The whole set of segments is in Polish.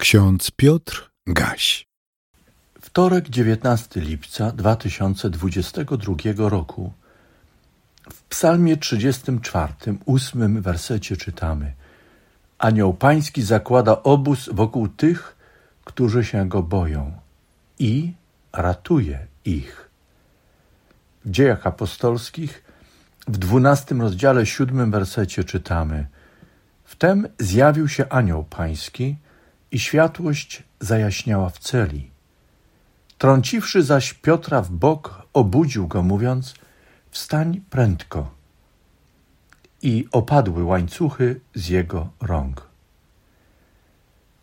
Ksiądz Piotr Gaś. Wtorek, 19 lipca 2022 roku. W Psalmie 34, ósmym wersecie czytamy: Anioł Pański zakłada obóz wokół tych, którzy się go boją i ratuje ich. W dziejach apostolskich w dwunastym rozdziale, siódmym wersecie czytamy: Wtem zjawił się anioł pański i światłość zajaśniała w celi. Trąciwszy zaś Piotra w bok, obudził go, mówiąc: Wstań prędko. I opadły łańcuchy z jego rąk.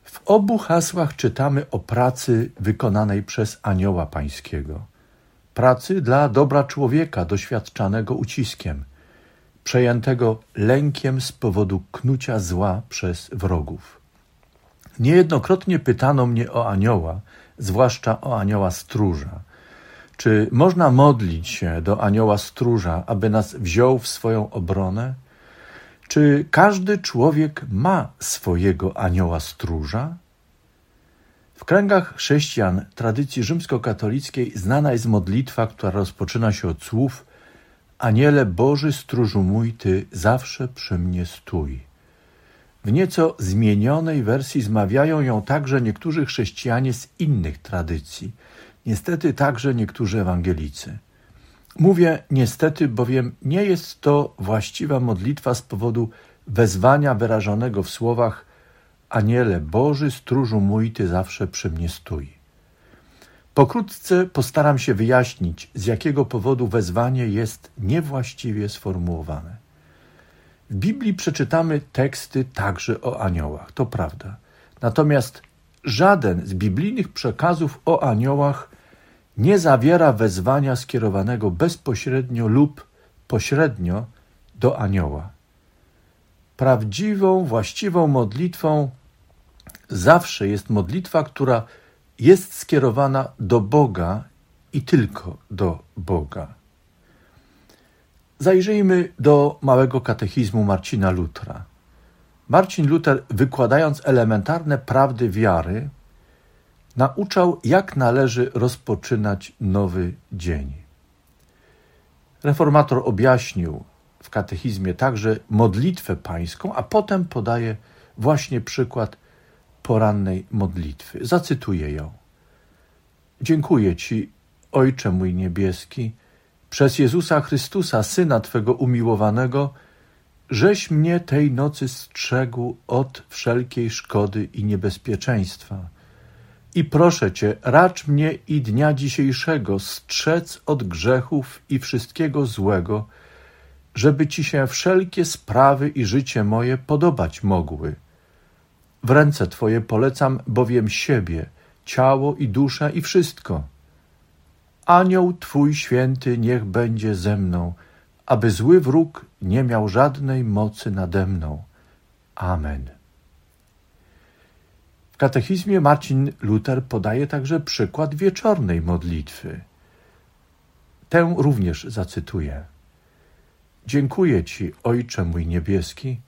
W obu hasłach czytamy o pracy wykonanej przez anioła pańskiego. Pracy dla dobra człowieka doświadczanego uciskiem, przejętego lękiem z powodu knucia zła przez wrogów. Niejednokrotnie pytano mnie o anioła, zwłaszcza o anioła stróża. Czy można modlić się do anioła stróża, aby nas wziął w swoją obronę? Czy każdy człowiek ma swojego anioła stróża? W kręgach chrześcijan tradycji rzymskokatolickiej znana jest modlitwa, która rozpoczyna się od słów Aniele Boży, stróżu mój, Ty zawsze przy mnie stój. W nieco zmienionej wersji zmawiają ją także niektórzy chrześcijanie z innych tradycji, niestety także niektórzy ewangelicy. Mówię niestety, bowiem nie jest to właściwa modlitwa z powodu wezwania wyrażonego w słowach Aniele Boży, stróżu mój, Ty zawsze przy mnie stój. Pokrótce postaram się wyjaśnić, z jakiego powodu wezwanie jest niewłaściwie sformułowane. W Biblii przeczytamy teksty także o aniołach, to prawda. Natomiast żaden z biblijnych przekazów o aniołach nie zawiera wezwania skierowanego bezpośrednio lub pośrednio do anioła. Prawdziwą, właściwą modlitwą zawsze jest modlitwa, która jest skierowana do Boga i tylko do Boga. Zajrzyjmy do małego katechizmu Marcina Lutra. Marcin Luther, wykładając elementarne prawdy wiary, nauczał, jak należy rozpoczynać nowy dzień. Reformator objaśnił w katechizmie także modlitwę pańską, a potem podaje właśnie przykład porannej modlitwy. Zacytuję ją. Dziękuję Ci, Ojcze mój niebieski, przez Jezusa Chrystusa, Syna Twego umiłowanego, żeś mnie tej nocy strzegł od wszelkiej szkody i niebezpieczeństwa. I proszę Cię, racz mnie i dnia dzisiejszego strzec od grzechów i wszystkiego złego, żeby Ci się wszelkie sprawy i życie moje podobać mogły. W ręce Twoje polecam bowiem siebie, ciało i duszę i wszystko – Anioł Twój święty niech będzie ze mną, aby zły wróg nie miał żadnej mocy nade mną. Amen. W katechizmie Marcin Luther podaje także przykład wieczornej modlitwy. Tę również zacytuję. Dziękuję Ci, Ojcze mój niebieski,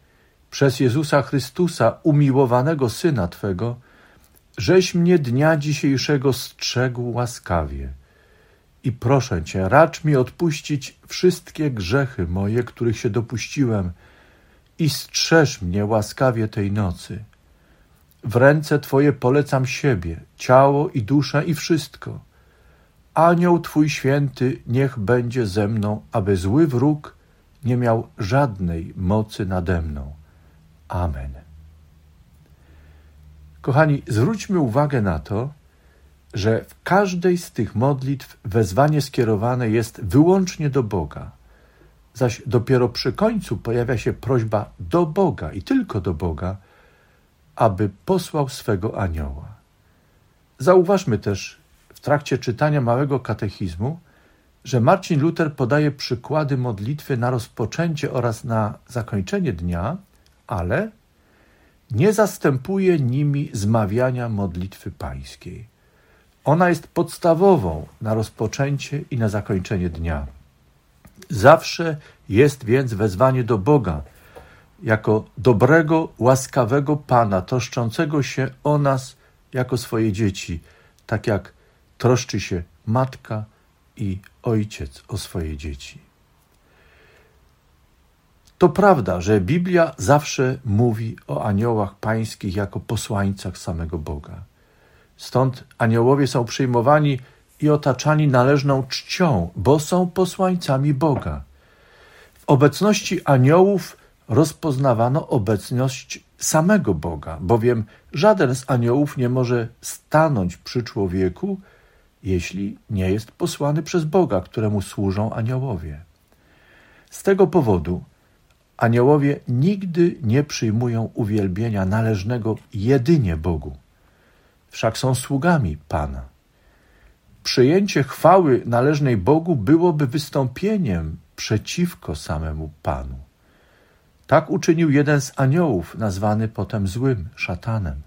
przez Jezusa Chrystusa, umiłowanego Syna Twego, żeś mnie dnia dzisiejszego strzegł łaskawie – i proszę Cię, racz mi odpuścić wszystkie grzechy moje, których się dopuściłem i strzeż mnie łaskawie tej nocy. W ręce Twoje polecam siebie, ciało i duszę i wszystko. Anioł Twój święty niech będzie ze mną, aby zły wróg nie miał żadnej mocy nade mną. Amen. Kochani, zwróćmy uwagę na to, że w każdej z tych modlitw wezwanie skierowane jest wyłącznie do Boga, zaś dopiero przy końcu pojawia się prośba do Boga i tylko do Boga, aby posłał swego anioła. Zauważmy też w trakcie czytania małego katechizmu, że Marcin Luther podaje przykłady modlitwy na rozpoczęcie oraz na zakończenie dnia, ale nie zastępuje nimi zmawiania modlitwy pańskiej. Ona jest podstawową na rozpoczęcie i na zakończenie dnia. Zawsze jest więc wezwanie do Boga, jako dobrego, łaskawego Pana, troszczącego się o nas jako swoje dzieci, tak jak troszczy się matka i ojciec o swoje dzieci. To prawda, że Biblia zawsze mówi o aniołach pańskich jako posłańcach samego Boga. Stąd aniołowie są przyjmowani i otaczani należną czcią, bo są posłańcami Boga. W obecności aniołów rozpoznawano obecność samego Boga, bowiem żaden z aniołów nie może stanąć przy człowieku, jeśli nie jest posłany przez Boga, któremu służą aniołowie. Z tego powodu aniołowie nigdy nie przyjmują uwielbienia należnego jedynie Bogu, wszak są sługami Pana. Przyjęcie chwały należnej Bogu byłoby wystąpieniem przeciwko samemu Panu. Tak uczynił jeden z aniołów, nazwany potem złym, szatanem.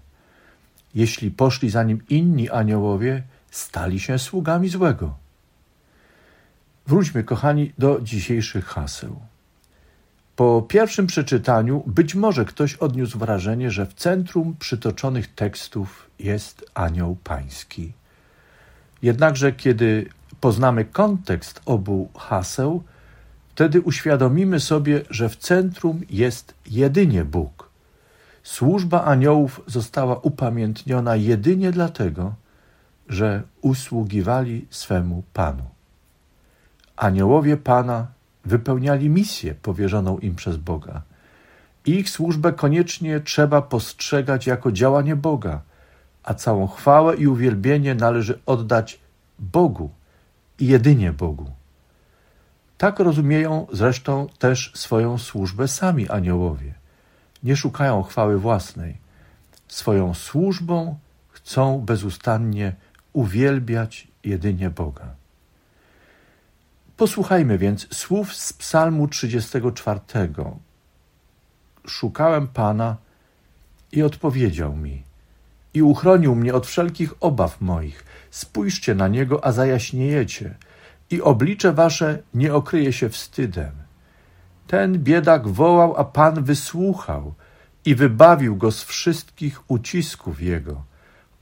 Jeśli poszli za nim inni aniołowie, stali się sługami złego. Wróćmy, kochani, do dzisiejszych haseł. Po pierwszym przeczytaniu być może ktoś odniósł wrażenie, że w centrum przytoczonych tekstów jest anioł pański. Jednakże, kiedy poznamy kontekst obu haseł, wtedy uświadomimy sobie, że w centrum jest jedynie Bóg. Służba aniołów została upamiętniona jedynie dlatego, że usługiwali swemu Panu. Aniołowie Pana wypełniali misję powierzoną im przez Boga. Ich służbę koniecznie trzeba postrzegać jako działanie Boga, a całą chwałę i uwielbienie należy oddać Bogu i jedynie Bogu. Tak rozumieją zresztą też swoją służbę sami aniołowie. Nie szukają chwały własnej. Swoją służbą chcą bezustannie uwielbiać jedynie Boga. Posłuchajmy więc słów z Psalmu 34. Szukałem Pana i odpowiedział mi i uchronił mnie od wszelkich obaw moich. Spójrzcie na niego, a zajaśniejecie, i oblicze wasze nie okryje się wstydem. Ten biedak wołał, a Pan wysłuchał i wybawił go z wszystkich ucisków jego.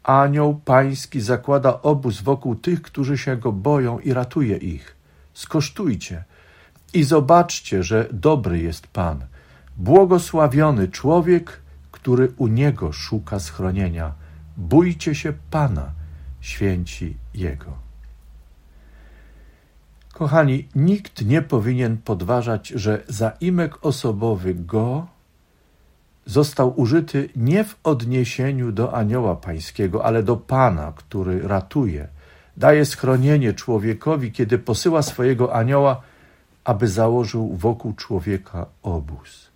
Anioł pański zakłada obóz wokół tych, którzy się go boją i ratuje ich. Skosztujcie i zobaczcie, że dobry jest Pan, błogosławiony człowiek, który u niego szuka schronienia. Bójcie się Pana, święci Jego. Kochani, nikt nie powinien podważać, że zaimek osobowy go został użyty nie w odniesieniu do anioła pańskiego, ale do Pana, który ratuje, daje schronienie człowiekowi, kiedy posyła swojego anioła, aby założył wokół człowieka obóz.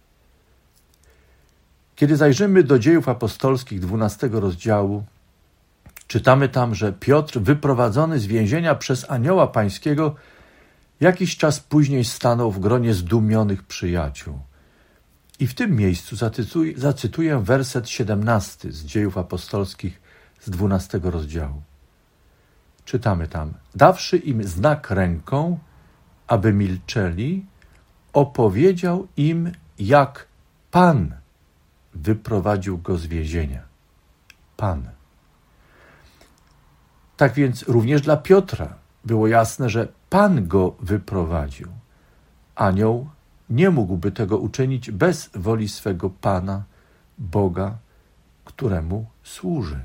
Kiedy zajrzymy do dziejów apostolskich 12 rozdziału, czytamy tam, że Piotr, wyprowadzony z więzienia przez anioła pańskiego, jakiś czas później stanął w gronie zdumionych przyjaciół. I w tym miejscu zacytuję werset 17 z dziejów apostolskich z 12 rozdziału. Czytamy tam: Dawszy im znak ręką, aby milczeli, opowiedział im, jak Pan wyprowadził go z więzienia. Pan. Tak więc również dla Piotra było jasne, że Pan go wyprowadził. Anioł nie mógłby tego uczynić bez woli swego Pana, Boga, któremu służy.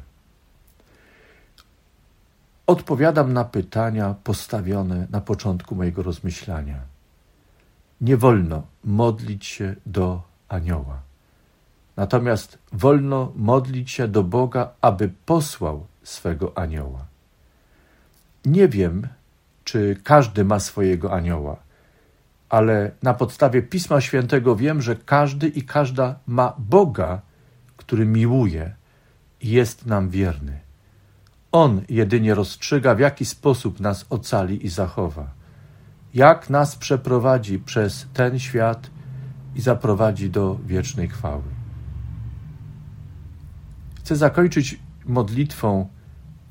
Odpowiadam na pytania postawione na początku mojego rozmyślania. Nie wolno modlić się do anioła. Natomiast wolno modlić się do Boga, aby posłał swego anioła. Nie wiem, czy każdy ma swojego anioła, ale na podstawie Pisma Świętego wiem, że każdy i każda ma Boga, który miłuje i jest nam wierny. On jedynie rozstrzyga, w jaki sposób nas ocali i zachowa, jak nas przeprowadzi przez ten świat i zaprowadzi do wiecznej chwały. Chcę zakończyć modlitwą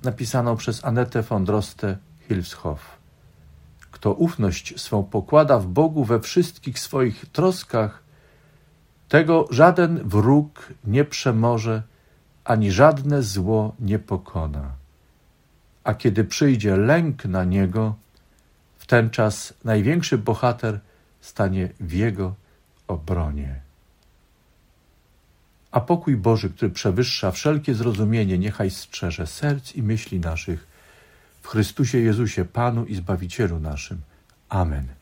napisaną przez Anetę von Droste Hilfshoff. Kto ufność swą pokłada w Bogu we wszystkich swoich troskach, Tego żaden wróg nie przemoże, ani żadne zło nie pokona. A kiedy przyjdzie lęk na niego, w ten czas największy bohater stanie w jego obronie. A pokój Boży, który przewyższa wszelkie zrozumienie, niechaj strzeże serc i myśli naszych w Chrystusie Jezusie, Panu i Zbawicielu naszym. Amen.